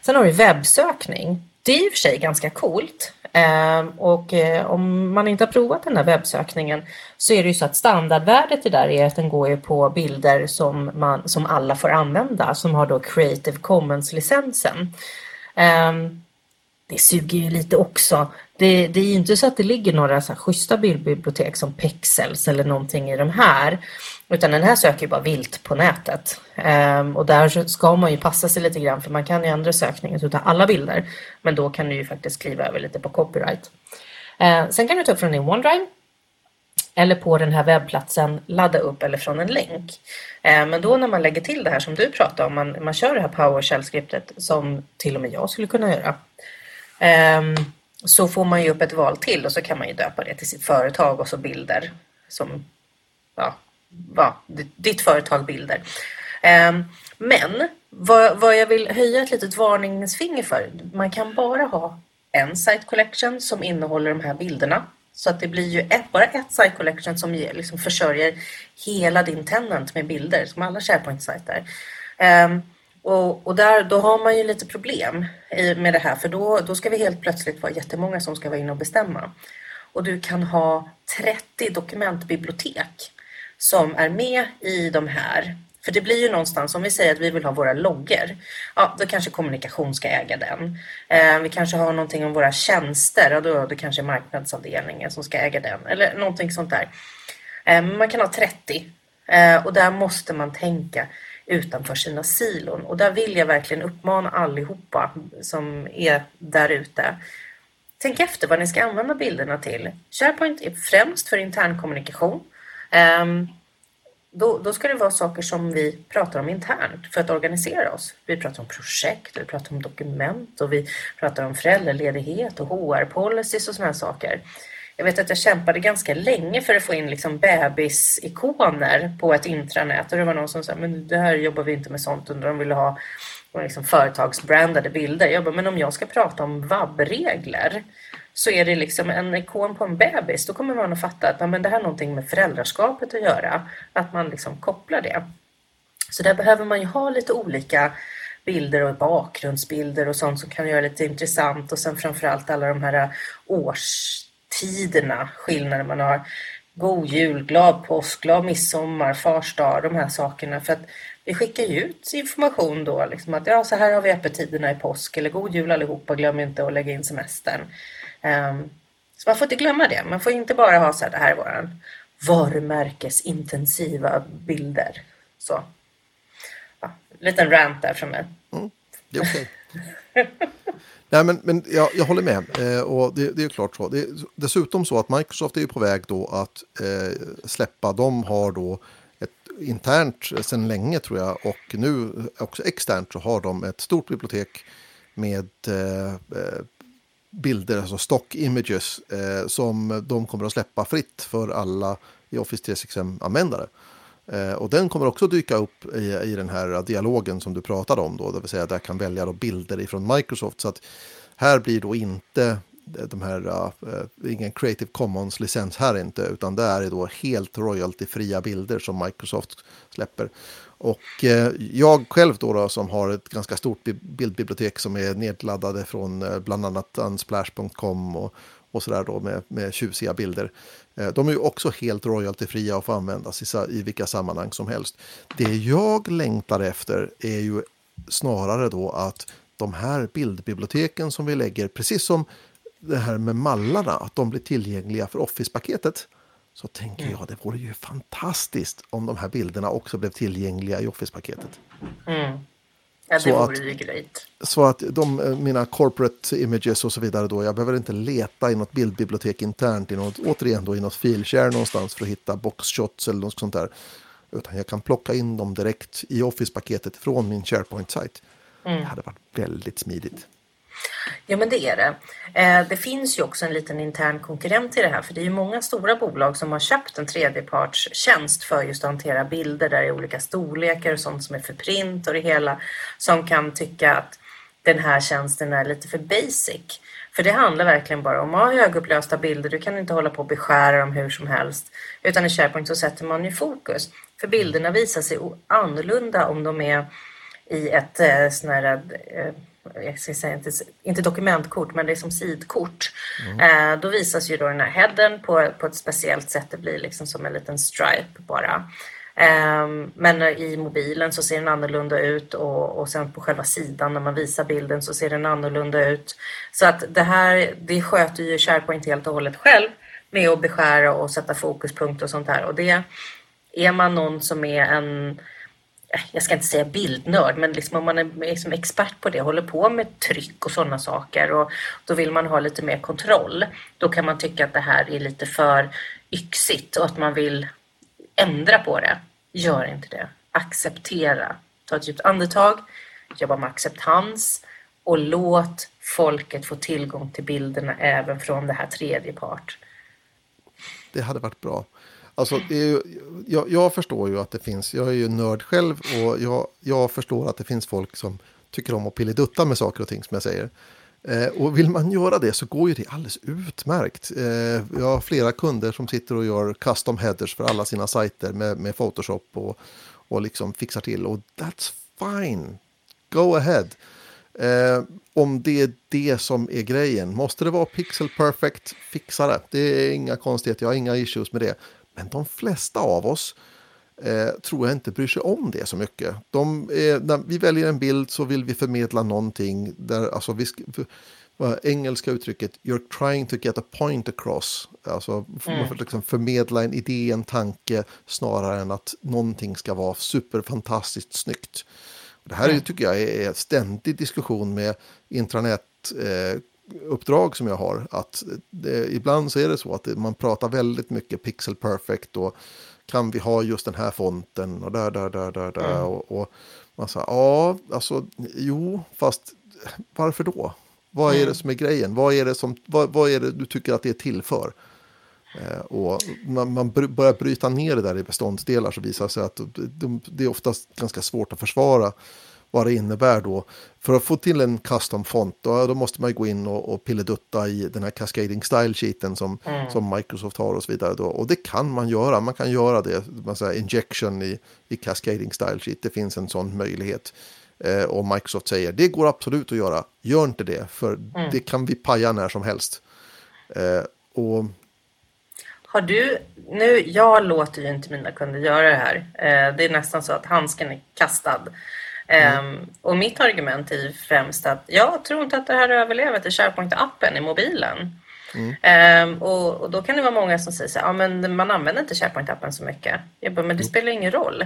Sen har vi webbsökning. Det är i och för sig ganska coolt. Ehm, och eh, om man inte har provat den här webbsökningen så är det ju så att standardvärdet i där är att den går ju på bilder som, man, som alla får använda, som har då Creative Commons-licensen. Ehm, det suger ju lite också. Det, det är ju inte så att det ligger några så här schyssta bildbibliotek som Pexels eller någonting i de här. Utan den här söker ju bara vilt på nätet. Um, och där ska man ju passa sig lite grann för man kan ju ändra sökningen så ta alla bilder. Men då kan du ju faktiskt kliva över lite på copyright. Uh, sen kan du ta upp från din OneDrive. Eller på den här webbplatsen ladda upp eller från en länk. Ehm, men då när man lägger till det här som du pratade om, man, man kör det här PowerShell-skriptet som till och med jag skulle kunna göra. Så får man ju upp ett val till och så kan man ju döpa det till sitt företag och så bilder som ja, ja, ditt företag bilder. Ehm, men vad, vad jag vill höja ett litet varningsfinger för, man kan bara ha en site collection som innehåller de här bilderna. Så att det blir ju ett, bara ett site collection som liksom försörjer hela din tenant med bilder, som alla SharePoint-sajter. Um, och, och där, då har man ju lite problem med det här, för då, då ska vi helt plötsligt vara jättemånga som ska vara inne och bestämma. Och du kan ha 30 dokumentbibliotek som är med i de här. För det blir ju någonstans, om vi säger att vi vill ha våra loggor, ja då kanske kommunikation ska äga den. Eh, vi kanske har någonting om våra tjänster, och då då kanske marknadsavdelningen som ska äga den, eller någonting sånt där. Eh, man kan ha 30 eh, och där måste man tänka utanför sina silon. Och där vill jag verkligen uppmana allihopa som är där ute. Tänk efter vad ni ska använda bilderna till. SharePoint är främst för intern kommunikation. Um, då, då, ska det vara saker som vi pratar om internt för att organisera oss. Vi pratar om projekt, vi pratar om dokument och vi pratar om föräldraledighet och HR-policies och sådana saker. Jag vet att jag kämpade ganska länge för att få in liksom bebisikoner på ett intranät och det var någon som sa men det här jobbar vi inte med sånt under de ville ha liksom företagsbrandade bilder. Jag bara, men om jag ska prata om vab-regler så är det liksom en ikon på en bebis, då kommer man att fatta att men det här har någonting med föräldraskapet att göra. Att man liksom kopplar det. Så där behöver man ju ha lite olika bilder och bakgrundsbilder och sånt som kan göra lite intressant och sen framförallt alla de här årstiderna, skillnader man har. God jul, glad påsk, glad midsommar, fars dag, de här sakerna. För att vi skickar ju ut information då, liksom att ja, så här har vi öppettiderna i påsk eller god jul allihopa, glöm inte att lägga in semestern. Ehm, så man får inte glömma det. Man får inte bara ha så här, det här är våran varumärkesintensiva bilder. Så. Ja, liten rant där från mig. Mm, det är okej. Okay. Nej, men, men jag, jag håller med. Eh, och det, det, är klart så. Det är dessutom så att Microsoft är på väg då att eh, släppa. De har då ett internt eh, sedan länge tror jag och nu också externt så har de ett stort bibliotek med eh, eh bilder, alltså stock images, eh, som de kommer att släppa fritt för alla i Office 365-användare. Eh, och den kommer också dyka upp i, i den här dialogen som du pratade om, då, det vill säga där kan välja då bilder ifrån Microsoft. Så att här blir då inte de här, uh, ingen Creative Commons-licens här inte, utan det är då helt royaltyfria bilder som Microsoft släpper. Och eh, jag själv då, då, som har ett ganska stort bildbibliotek som är nedladdade från eh, bland annat unsplash.com och, och sådär då med, med tjusiga bilder. Eh, de är ju också helt royaltyfria och får användas i, i vilka sammanhang som helst. Det jag längtar efter är ju snarare då att de här bildbiblioteken som vi lägger, precis som det här med mallarna, att de blir tillgängliga för Office-paketet så tänker mm. jag det vore ju fantastiskt om de här bilderna också blev tillgängliga i Office-paketet. Mm. Ja, det så vore ju grejt. Så att de, eh, mina corporate images och så vidare då, jag behöver inte leta i något bildbibliotek internt, i något, återigen då i något filshare någonstans för att hitta boxshots eller något sånt där. Utan jag kan plocka in dem direkt i Office-paketet från min SharePoint-sajt. Mm. Det hade varit väldigt smidigt. Ja, men det är det. Eh, det finns ju också en liten intern konkurrent i det här, för det är ju många stora bolag som har köpt en tredjepartstjänst för just att hantera bilder där i olika storlekar och sånt som är för print och det hela, som kan tycka att den här tjänsten är lite för basic. För det handlar verkligen bara om att ha högupplösta bilder. Du kan inte hålla på och beskära dem hur som helst. Utan i SharePoint så sätter man ju fokus. För bilderna visar sig annorlunda om de är i ett eh, sån här, eh, jag ska säga inte, inte dokumentkort, men det är som sidkort. Mm. Eh, då visas ju då den här headen på, på ett speciellt sätt. Det blir liksom som en liten stripe bara. Ehm, men i mobilen så ser den annorlunda ut och, och sen på själva sidan när man visar bilden så ser den annorlunda ut. Så att det här, det sköter ju SharePoint helt och hållet själv med att beskära och sätta fokuspunkt och sånt här. Och det är man någon som är en eh, jag ska inte säga bildnörd, men liksom om man är liksom expert på det, håller på med tryck och sådana saker och då vill man ha lite mer kontroll. Då kan man tycka att det här är lite för yxigt och att man vill ändra på det. Gör inte det. Acceptera. Ta ett djupt andetag, jobba med acceptans och låt folket få tillgång till bilderna även från det här tredje part. Det hade varit bra. Alltså, ju, jag, jag, förstår ju att det finns, jag är ju nörd själv och jag, jag förstår att det finns folk som tycker om att pillidutta med saker och ting som jag säger. Eh, och vill man göra det så går ju det alldeles utmärkt. Eh, jag har flera kunder som sitter och gör custom headers för alla sina sajter med, med Photoshop och, och liksom fixar till. Och that's fine. Go ahead. Eh, om det är det som är grejen. Måste det vara pixel perfect, fixa det. Det är inga konstigheter, jag har inga issues med det. Men de flesta av oss eh, tror jag inte bryr sig om det så mycket. De, eh, när vi väljer en bild så vill vi förmedla någonting. Där, alltså, vi, engelska uttrycket “you're trying to get a point across”. Alltså mm. för, liksom förmedla en idé, en tanke snarare än att någonting ska vara superfantastiskt snyggt. Det här mm. tycker jag är en ständig diskussion med intranät eh, uppdrag som jag har. Att det, ibland så är det så att man pratar väldigt mycket pixel perfect och kan vi ha just den här fonten och där, där, där, där, där. Mm. Och, och, man säger, ja, alltså, jo, fast varför då? Vad är mm. det som är grejen? Vad är det, som, vad, vad är det du tycker att det är till för? Eh, och man, man börjar bryta ner det där i beståndsdelar så visar det sig att de, de, det är oftast ganska svårt att försvara vad det innebär då. För att få till en custom font då, då måste man gå in och, och pilledutta i den här cascading style sheeten som, mm. som Microsoft har och så vidare. Då. Och det kan man göra, man kan göra det, man säger injection i, i cascading style sheet, det finns en sån möjlighet. Eh, och Microsoft säger det går absolut att göra, gör inte det, för mm. det kan vi paja när som helst. Eh, och har du, nu, jag låter ju inte mina kunder göra det här. Eh, det är nästan så att handsken är kastad. Mm. Um, och mitt argument är främst att jag tror inte att det här överlever till SharePoint-appen i mobilen. Mm. Um, och, och, då kan det vara många som säger så här, ja, men man använder inte SharePoint-appen så mycket. Jag bara, men det spelar ingen roll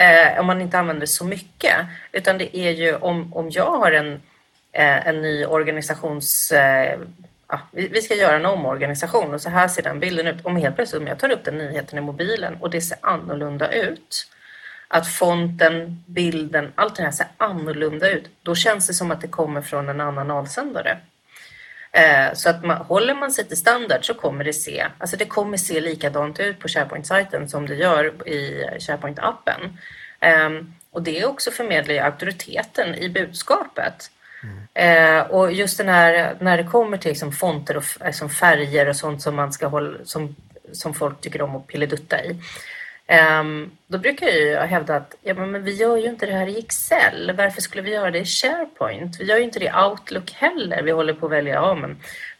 uh, om man inte använder så mycket. Utan det är ju om, om jag har en, uh, en ny organisations... Uh, ja, vi, vi, ska göra en omorganisation och så här ser den bilden ut. Om helt plötsligt om jag tar upp den nyheten i mobilen och det ser annorlunda ut att fonten, bilden, allt det här ser annorlunda ut. Då känns det som att det kommer från en annan avsändare. Eh, så att man, håller man sig till standard så kommer det se, alltså det kommer se likadant ut på SharePoint-sajten som det gör i SharePoint-appen. Eh, och det också förmedlar ju auktoriteten i budskapet. Mm. Eh, och just den här, när det kommer till liksom fonter och liksom färger och sånt som man ska hålla, som, som folk tycker om att pilledutta i. Ehm, då brukar jag hävda att ja, men vi gör ju inte det här i Excel. Varför skulle vi göra det i SharePoint? Vi gör ju inte det i Outlook heller. Vi håller på att välja, ja men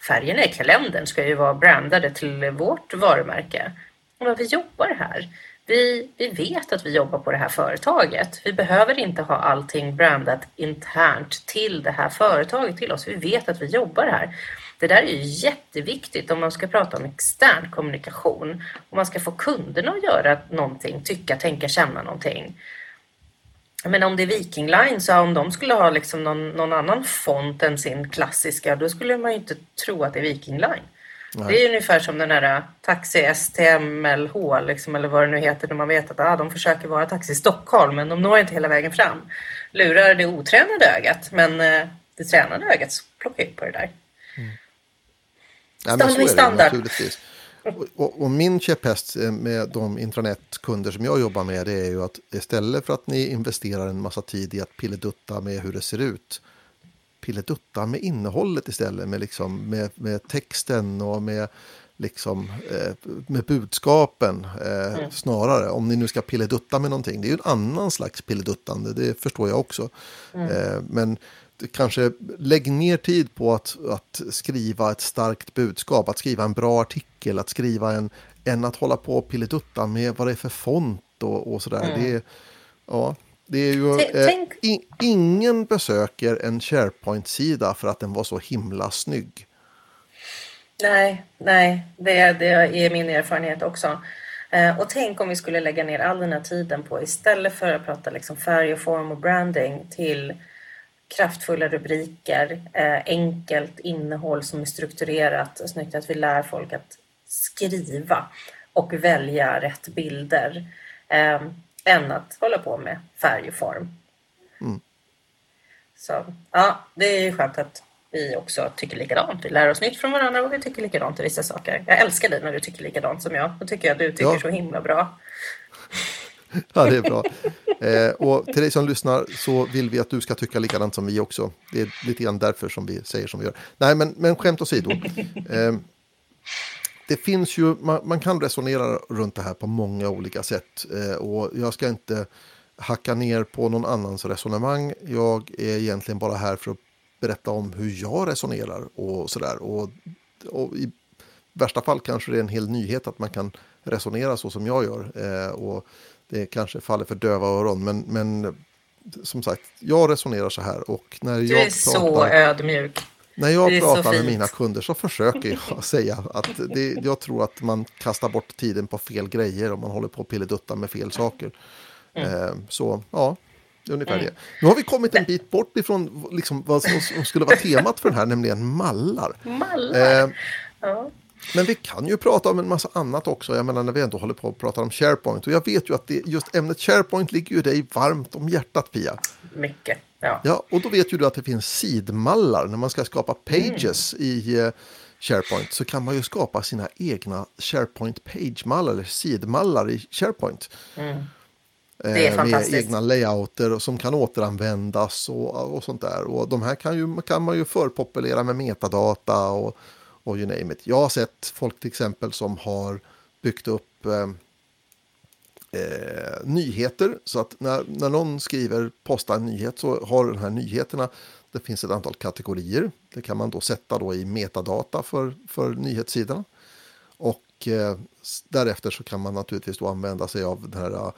färgerna i kalendern ska ju vara brandade till vårt varumärke. Men vi jobbar här. Vi, vi vet att vi jobbar på det här företaget. Vi behöver inte ha allting brandat internt till det här företaget till oss. Vi vet att vi jobbar här. Det där är ju jätteviktigt om man ska prata om extern kommunikation. Om man ska få kunderna att göra någonting, tycka, tänka, känna någonting. Men om det är Viking Line, så om de skulle ha liksom någon, någon annan font än sin klassiska, då skulle man ju inte tro att det är Viking Line. Nej. Det är ungefär som den där Taxi STMLH, liksom, eller vad det nu heter, när man vet att ah, de försöker vara Taxi Stockholm, men de når inte hela vägen fram. Lurar det otränade ögat, men eh, det tränade ögat plockar upp på det där. Ja, men så är det naturligtvis. Och, och, min käpphäst eh, med de intranetkunder som jag jobbar med det är ju att istället för att ni investerar en massa tid i att pilledutta med hur det ser ut, pilledutta med innehållet istället, med, liksom, med, med texten och med, liksom, eh, med budskapen eh, mm. snarare. Om ni nu ska pilledutta med någonting, det är ju en annan slags pilleduttande, det förstår jag också. Mm. Eh, men kanske lägg ner tid på att, att skriva ett starkt budskap, att skriva en bra artikel, att skriva en, än att hålla på och pilledutta med vad det är för font och, och sådär. Mm. Det, är, ja, det är ju, eh, in, ingen besöker en SharePoint-sida för att den var så himla snygg. Nej, nej, det, det är min erfarenhet också. Eh, och tänk om vi skulle lägga ner all den här tiden på, istället för att prata liksom färg och form och branding, till kraftfulla rubriker, eh, enkelt innehåll som är strukturerat och snyggt, att vi lär folk att skriva och välja rätt bilder eh, än att hålla på med färg och form. Mm. Så ja, det är ju skönt att vi också tycker likadant. Vi lär oss nytt från varandra och vi tycker likadant i vissa saker. Jag älskar dig när du tycker likadant som jag. Då tycker jag att du tycker ja. så himla bra. Ja, det är bra. Eh, och till dig som lyssnar så vill vi att du ska tycka likadant som vi också. Det är lite grann därför som vi säger som vi gör. Nej, men, men skämt åsido. Eh, det finns ju, man, man, kan resonera runt det här på många olika sätt. Eh, och jag ska inte hacka ner på någon annans resonemang. Jag är egentligen bara här för att berätta om hur jag resonerar och sådär. Och, och i värsta fall kanske det är en hel nyhet att man kan resonera så som jag gör. Eh, och det kanske faller för döva öron, men, men som sagt, jag resonerar så här. Och när du jag är pratar, så ödmjuk. När jag pratar med mina kunder så försöker jag säga att det, jag tror att man kastar bort tiden på fel grejer om man håller på och pilledutta med fel saker. Mm. Eh, så ja, ungefär mm. det. Nu har vi kommit en bit bort ifrån liksom, vad som skulle vara temat för den här, nämligen mallar. Mallar? Eh, ja. Men vi kan ju prata om en massa annat också. Jag menar när vi ändå håller på att prata om SharePoint. Och jag vet ju att det, just ämnet SharePoint ligger ju dig varmt om hjärtat Pia. Mycket, ja. Ja, och då vet ju du att det finns sidmallar. När man ska skapa pages mm. i uh, SharePoint så kan man ju skapa sina egna SharePoint page-mallar eller sidmallar i SharePoint. Mm. Det är eh, fantastiskt. Med egna layouter som kan återanvändas och, och sånt där. Och de här kan, ju, kan man ju förpopulera med metadata och och you name it. Jag har sett folk till exempel som har byggt upp eh, eh, nyheter. Så att när, när någon skriver, postar en nyhet så har den här nyheterna, det finns ett antal kategorier. Det kan man då sätta då i metadata för, för nyhetssidan. Och eh, därefter så kan man naturligtvis då använda sig av den här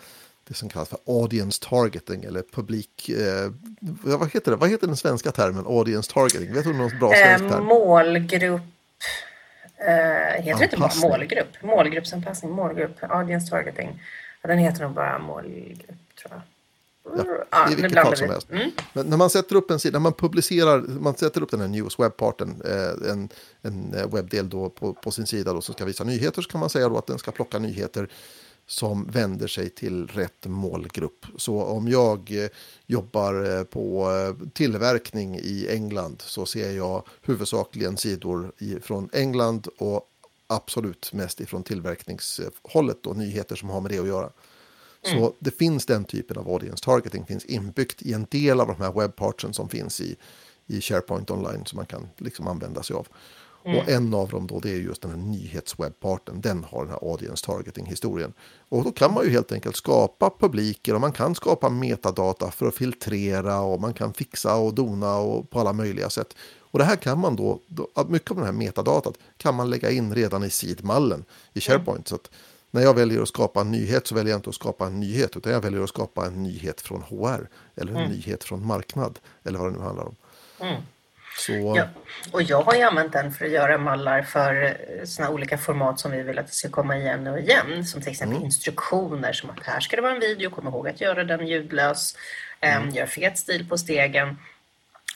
det som kallas för audience targeting eller publik... Eh, vad, heter det? vad heter den svenska termen audience targeting? Vet du någon bra svensk term? Målgrupp Uh, heter det inte bara målgrupp? Målgruppsanpassning, målgrupp, audience targeting. Ja, den heter nog bara målgrupp tror jag. Ja, I vilket fall som helst. Mm. Men när man sätter upp en sida, när man publicerar, man sätter upp den här news webbparten, eh, en, en eh, webbdel då på, på sin sida då som ska visa nyheter, så kan man säga då att den ska plocka nyheter som vänder sig till rätt målgrupp. Så om jag eh, jobbar eh, på eh, tillverkning i England så ser jag huvudsakligen sidor från England och absolut mest ifrån tillverkningshållet och nyheter som har med det att göra. Mm. Så det finns den typen av audience targeting finns inbyggt i en del av de här webbpartsen som finns i, i SharePoint online som man kan liksom använda sig av. Mm. Och en av dem då, det är just den här nyhetswebbparten. Den har den här audience targeting-historien. Och då kan man ju helt enkelt skapa publiker och man kan skapa metadata för att filtrera och man kan fixa och dona och på alla möjliga sätt. Och det här kan man då, mycket av den här metadatat kan man lägga in redan i sidmallen i SharePoint. Mm. Så att när jag väljer att skapa en nyhet så väljer jag inte att skapa en nyhet utan jag väljer att skapa en nyhet från HR eller en mm. nyhet från marknad eller vad det nu handlar om. Mm. Så... Ja, och jag har ju använt den för att göra mallar för eh, såna olika format som vi vill att det ska komma igen och igen. Som till exempel mm. instruktioner som att här ska det vara en video, kom ihåg att göra den ljudlös, mm. gör fet stil på stegen.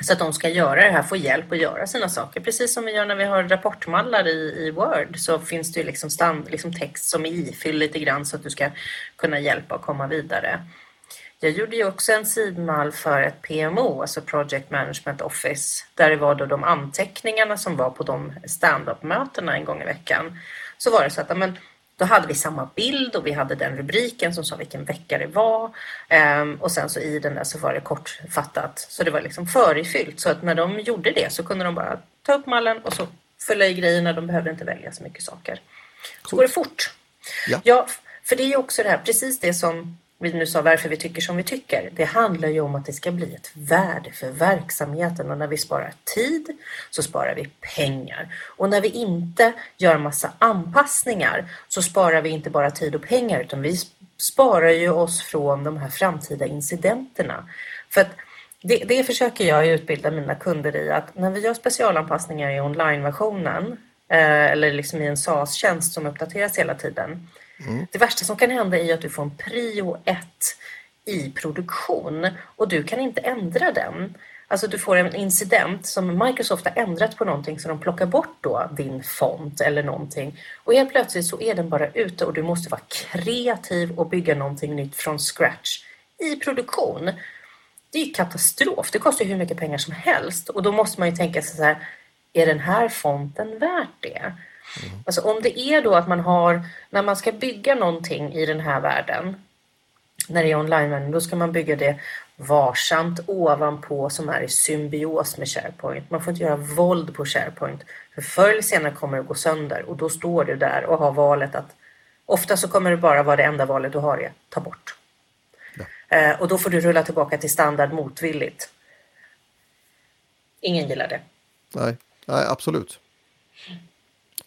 Så att de ska göra det här, få hjälp att göra sina saker. Precis som vi gör när vi har rapportmallar i, i Word så finns det ju liksom, stand, liksom text som är ifylld lite grann så att du ska kunna hjälpa och komma vidare. Jag gjorde ju också en sidmall för ett PMO, alltså Project Management Office, där det var då de anteckningarna som var på de stand-up-mötena en gång i veckan. Så var det så att men, Då hade vi samma bild och vi hade den rubriken som sa vilken vecka det var. Ehm, och sen så i den där så var det kortfattat. Så det var liksom förifyllt. Så att när de gjorde det så kunde de bara ta upp mallen och så fylla i grejerna. De behövde inte välja så mycket saker. Så går det fort. Ja. ja, för det är ju också det här, precis det som vi nu sa varför vi tycker som vi tycker. Det handlar ju om att det ska bli ett värde för verksamheten och när vi sparar tid så sparar vi pengar. Och när vi inte gör massa anpassningar så sparar vi inte bara tid och pengar utan vi sparar ju oss från de här framtida incidenterna. För att det, det försöker jag utbilda mina kunder i att när vi gör specialanpassningar i onlineversionen eh, eller liksom i en SaaS-tjänst som uppdateras hela tiden Mm. Det värsta som kan hända är att du får en prio 1 i produktion och du kan inte ändra den. Alltså du får en incident som Microsoft har ändrat på någonting så de plockar bort då din font eller någonting och helt plötsligt så är den bara ute och du måste vara kreativ och bygga någonting nytt från scratch i produktion. Det är katastrof. Det kostar hur mycket pengar som helst och då måste man ju tänka sig så här, är den här fonten värt det? Mm. Alltså om det är då att man har, när man ska bygga någonting i den här världen, när det är online då ska man bygga det varsamt ovanpå som är i symbios med SharePoint. Man får inte göra våld på SharePoint. För förr eller senare kommer det gå sönder och då står du där och har valet att ofta så kommer det bara vara det enda valet du har är ta bort. Ja. Eh, och då får du rulla tillbaka till standard motvilligt. Ingen gillar det. Nej, Nej absolut.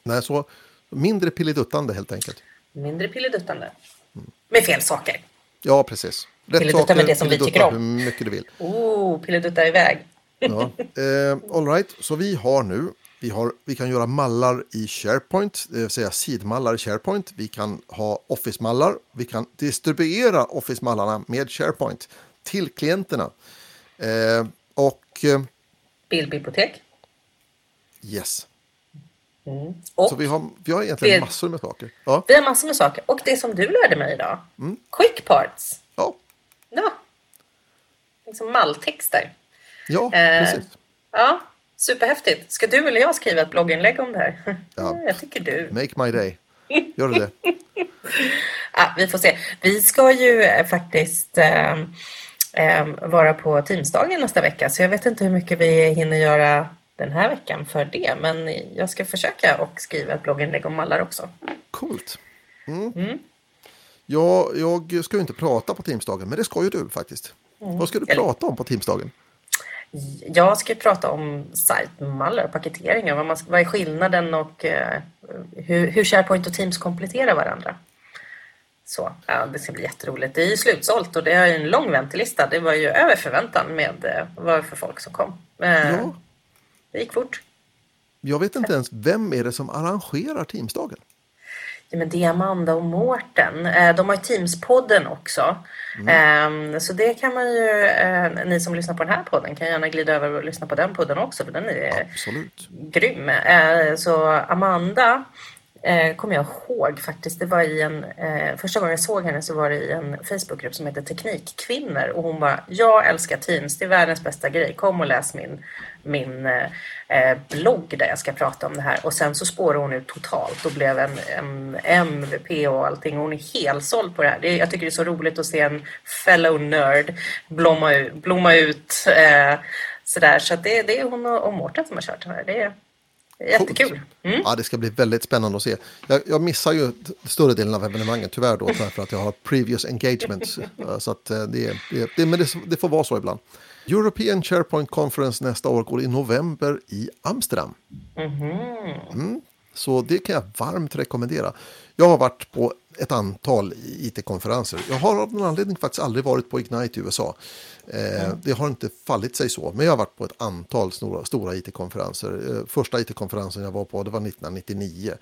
Nej, så mindre pilleduttande helt enkelt. Mindre pilleduttande. Mm. Med fel saker. Ja, precis. Rätt pilledutta saker, med det som vi tycker om. Hur mycket du vill. Oh, pilledutta iväg. ja. eh, all right, så vi har nu vi, har, vi kan göra mallar i SharePoint, det vill säga sidmallar i SharePoint. Vi kan ha Office-mallar. Vi kan distribuera Office-mallarna med SharePoint till klienterna. Eh, och... Eh, Bildbibliotek. Yes. Mm. så vi har, vi har egentligen det, massor med saker. Ja. Vi har massor med saker. Och det som du lärde mig idag. Mm. Quick parts. Ja. Ja. Liksom malltexter. Ja, eh, precis. Ja, superhäftigt. Ska du eller jag skriva ett blogginlägg om det här? Ja. jag tycker du. Make my day. Gör du det? ja, vi får se. Vi ska ju eh, faktiskt eh, eh, vara på Teamsdagen nästa vecka. Så jag vet inte hur mycket vi hinner göra den här veckan för det. Men jag ska försöka och skriva ett blogginlägg om mallar också. Coolt. Mm. Mm. Ja, jag ska ju inte prata på Teamsdagen, men det ska ju du faktiskt. Mm. Vad ska du prata om på Teamsdagen? Jag ska prata om sajtmallar och paketeringar. Vad, man, vad är skillnaden och eh, hur, hur SharePoint och Teams kompletterar varandra. Så, ja, det ska bli jätteroligt. Det är ju slutsålt och det är en lång väntelista. Det var ju över förväntan med eh, vad för folk som kom. Eh, ja. Det gick fort. Jag vet inte ens, vem är det som arrangerar Teamsdagen? Ja, men det är Amanda och Mårten. Eh, de har ju Teams-podden också. Mm. Ehm, så det kan man ju, eh, ni som lyssnar på den här podden kan gärna glida över och lyssna på den podden också för den är Absolut. grym. Eh, så Amanda kommer jag ihåg faktiskt. Det var i en, första gången jag såg henne så var det i en Facebookgrupp som heter Teknikkvinnor och hon bara, jag älskar Teams, det är världens bästa grej, kom och läs min, min eh, eh blogg där jag ska prata om det här. Och sen så spårade hon ut totalt och blev en, en MVP och allting. Hon är helt såld på det här. Det, jag tycker det är så roligt att se en fellow nerd blomma ut. Blomma ut eh, sådär. Så det, det är hon och, och Mårten som har kört den här. Det är, Jättekul. Mm. Ja, det ska bli väldigt spännande att se. Jag, jag missar ju större delen av evenemanget tyvärr då för att jag har previous engagements. så att eh, det, det, det, men det, det får vara så ibland. European SharePoint Conference nästa år går i november i Amsterdam. Mm-hmm. Mm, så det kan jag varmt rekommendera. Jag har varit på ett antal IT-konferenser. Jag har av någon anledning faktiskt aldrig varit på Ignite i USA. Eh, mm. Det har inte fallit sig så, men jag har varit på ett antal stora, stora IT-konferenser. Eh, första IT-konferensen jag var på det var 1999.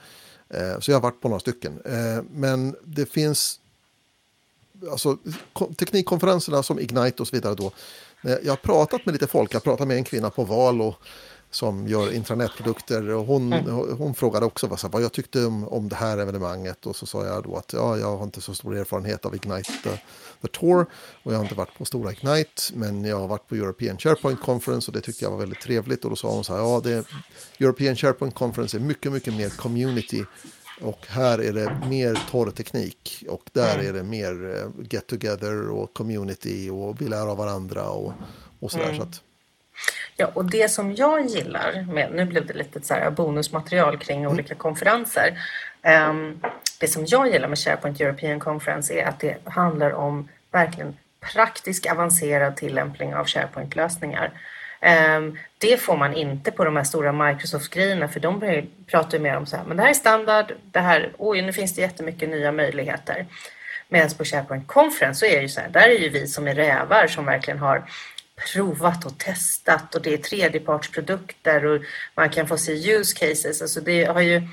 Eh, så jag har varit på några stycken. Men det finns alltså, teknikkonferenserna som Ignite och så vidare då. Jag har pratat med lite folk, jag har pratat med en kvinna på val och som gör intranetprodukter. Och hon, mm. hon frågade också vad, vad jag tyckte om, om det här evenemanget. Och så sa jag då att ja, jag har inte så stor erfarenhet av Ignite the, the Tour. Och jag har inte varit på stora Ignite. Men jag har varit på European SharePoint Conference och det tyckte jag var väldigt trevligt. Och då sa hon så här, ja, det, European SharePoint Conference är mycket, mycket mer community Och här är det mer torrteknik och där Mm. är det mer eh, get together och community och vi lär av varandra och, och sådär. Mm. Så att, Ja, och det som jag gillar med, nu blev det lite så här bonusmaterial kring olika konferenser. Ehm, det som jag gillar med SharePoint European Conference är att det handlar om verkligen praktisk avancerad tillämpning av SharePoint-lösningar. Ehm, det får man inte på de här stora Microsoft-grejerna för de pratar ju mer om så här, men det här är standard, det här, oj nu finns det jättemycket nya möjligheter. Medan på SharePoint Conference så är det ju så här, där är ju vi som är rävar som verkligen har provat och testat och det är tredjepartsprodukter och man kan få se use cases. Alltså det har ju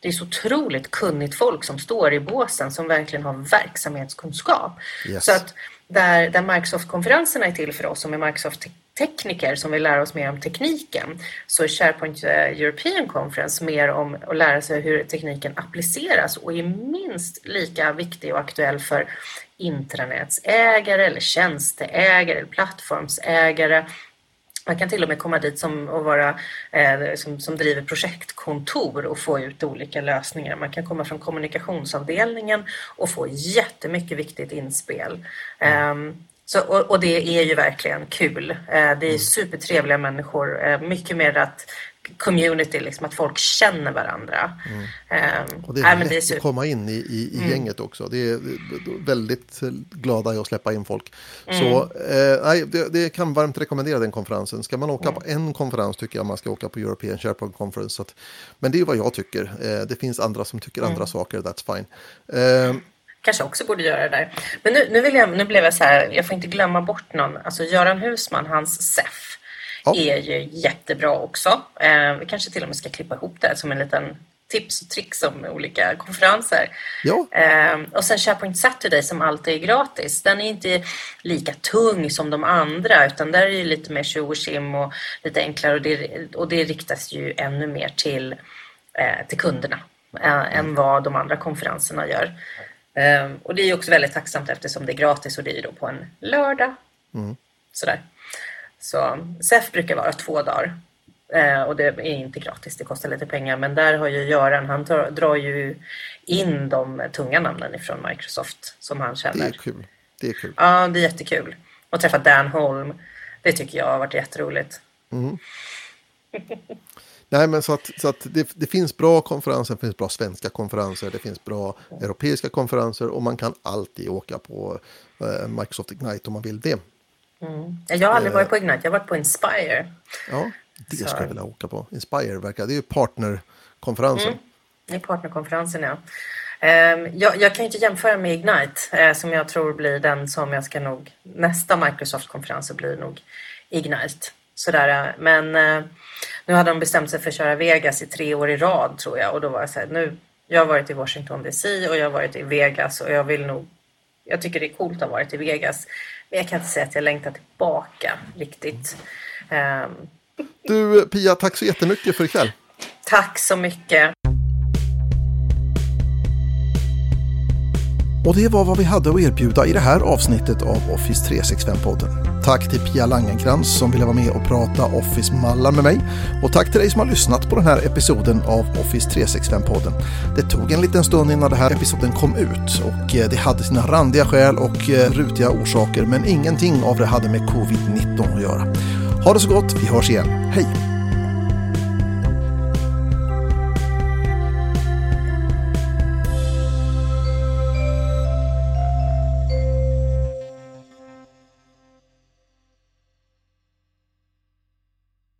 det är så otroligt kunnigt folk som står i båsen som verkligen har verksamhetskunskap. Yes. Så att där, där Microsoft-konferenserna är till för oss som är tekniker som vill lära oss mer om tekniken så är SharePoint eh, European Conference mer om att lära sig hur tekniken appliceras och är minst lika viktig och aktuell för intranätsägare eller tjänsteägare eller plattformsägare man kan till och med komma dit som, och vara, eh, som, som driver projektkontor och få ut olika lösningar. Man kan komma från kommunikationsavdelningen och få jättemycket viktigt inspel. Ehm, så, och, och det är ju verkligen kul. Eh, det är supertrevliga människor. Eh, mycket mer att community, liksom att folk känner varandra. Ehm, och det är men lätt det är att komma in i, i, Mm. i gänget också. Det är, väldigt glada i att släppa in folk. Mm. Så eh, nej, det, det kan varmt rekommendera den konferensen. Ska man åka Mm. på en konferens tycker jag man ska åka på European SharePoint Conference. Att, men det är vad jag tycker. Eh, det finns andra som tycker Mm. andra saker, that's fine. Kanske också borde göra det där. Men nu, nu, vill jag, nu blev jag så här, jag får inte glömma bort någon. Alltså Göran Husman, hans SEF, Ja. är ju jättebra också. Eh, vi kanske till och med ska klippa ihop det som en liten tips och tricks om olika konferenser. Ja. Eh, och sen SharePoint Saturday som alltid är gratis. Den är inte lika tung som de andra utan där är det lite mer tjo och tjim och lite enklare och det, och det riktas ju ännu mer till, eh, till kunderna eh, än vad de andra konferenserna gör. Eh, och det är också väldigt tacksamt eftersom det är gratis och det är då på en lördag. Sådär. Så SEF brukar vara två dagar. Eh, och det är inte gratis, det kostar lite pengar. Men där har ju Göran, han tar, drar ju in de tunga namnen ifrån Microsoft som han det känner. är kul. Det är kul. Ja, det är jättekul. Och träffa Dan Holm, det tycker jag har varit jätteroligt. Nej, men så att, så att det, det finns bra konferenser, det finns bra svenska konferenser, det finns bra europeiska konferenser och man kan alltid åka på eh, Microsoft Ignite om man vill det. Jag har aldrig varit på Ignite, jag har varit på Inspire. Ja, det Så. skulle jag vilja åka på. Inspire verkar, det är ju partnerkonferensen. I partnerkonferensen, ja. Ehm, jag, jag kan ju inte jämföra med Ignite eh, som jag tror blir den som jag ska nog... Nästa Microsoft-konferens blir nog Ignite. Sådär, men eh, nu hade de bestämt sig för att köra Vegas i tre år i rad tror jag och då var jag så här, nu... Jag har varit i Washington DC och jag har varit i Vegas och jag vill nog... Jag tycker det är coolt att ha varit i Vegas. Men jag kan inte säga att jag längtar tillbaka riktigt. Ehm, Du Pia, tack så jättemycket för ikväll. tack så mycket. Och det var vad vi hade att erbjuda i det här avsnittet av Office 365-podden. Tack till Pia Langenkrans som ville vara med och prata Office-mallar med mig. Och tack till dig som har lyssnat på den här episoden av Office 365-podden. Det tog en liten stund innan den här episoden kom ut och eh, det hade sina randiga skäl och eh, rutiga orsaker men ingenting av det hade med covid-19 att göra. Ha det så gott, vi hörs igen. Hej!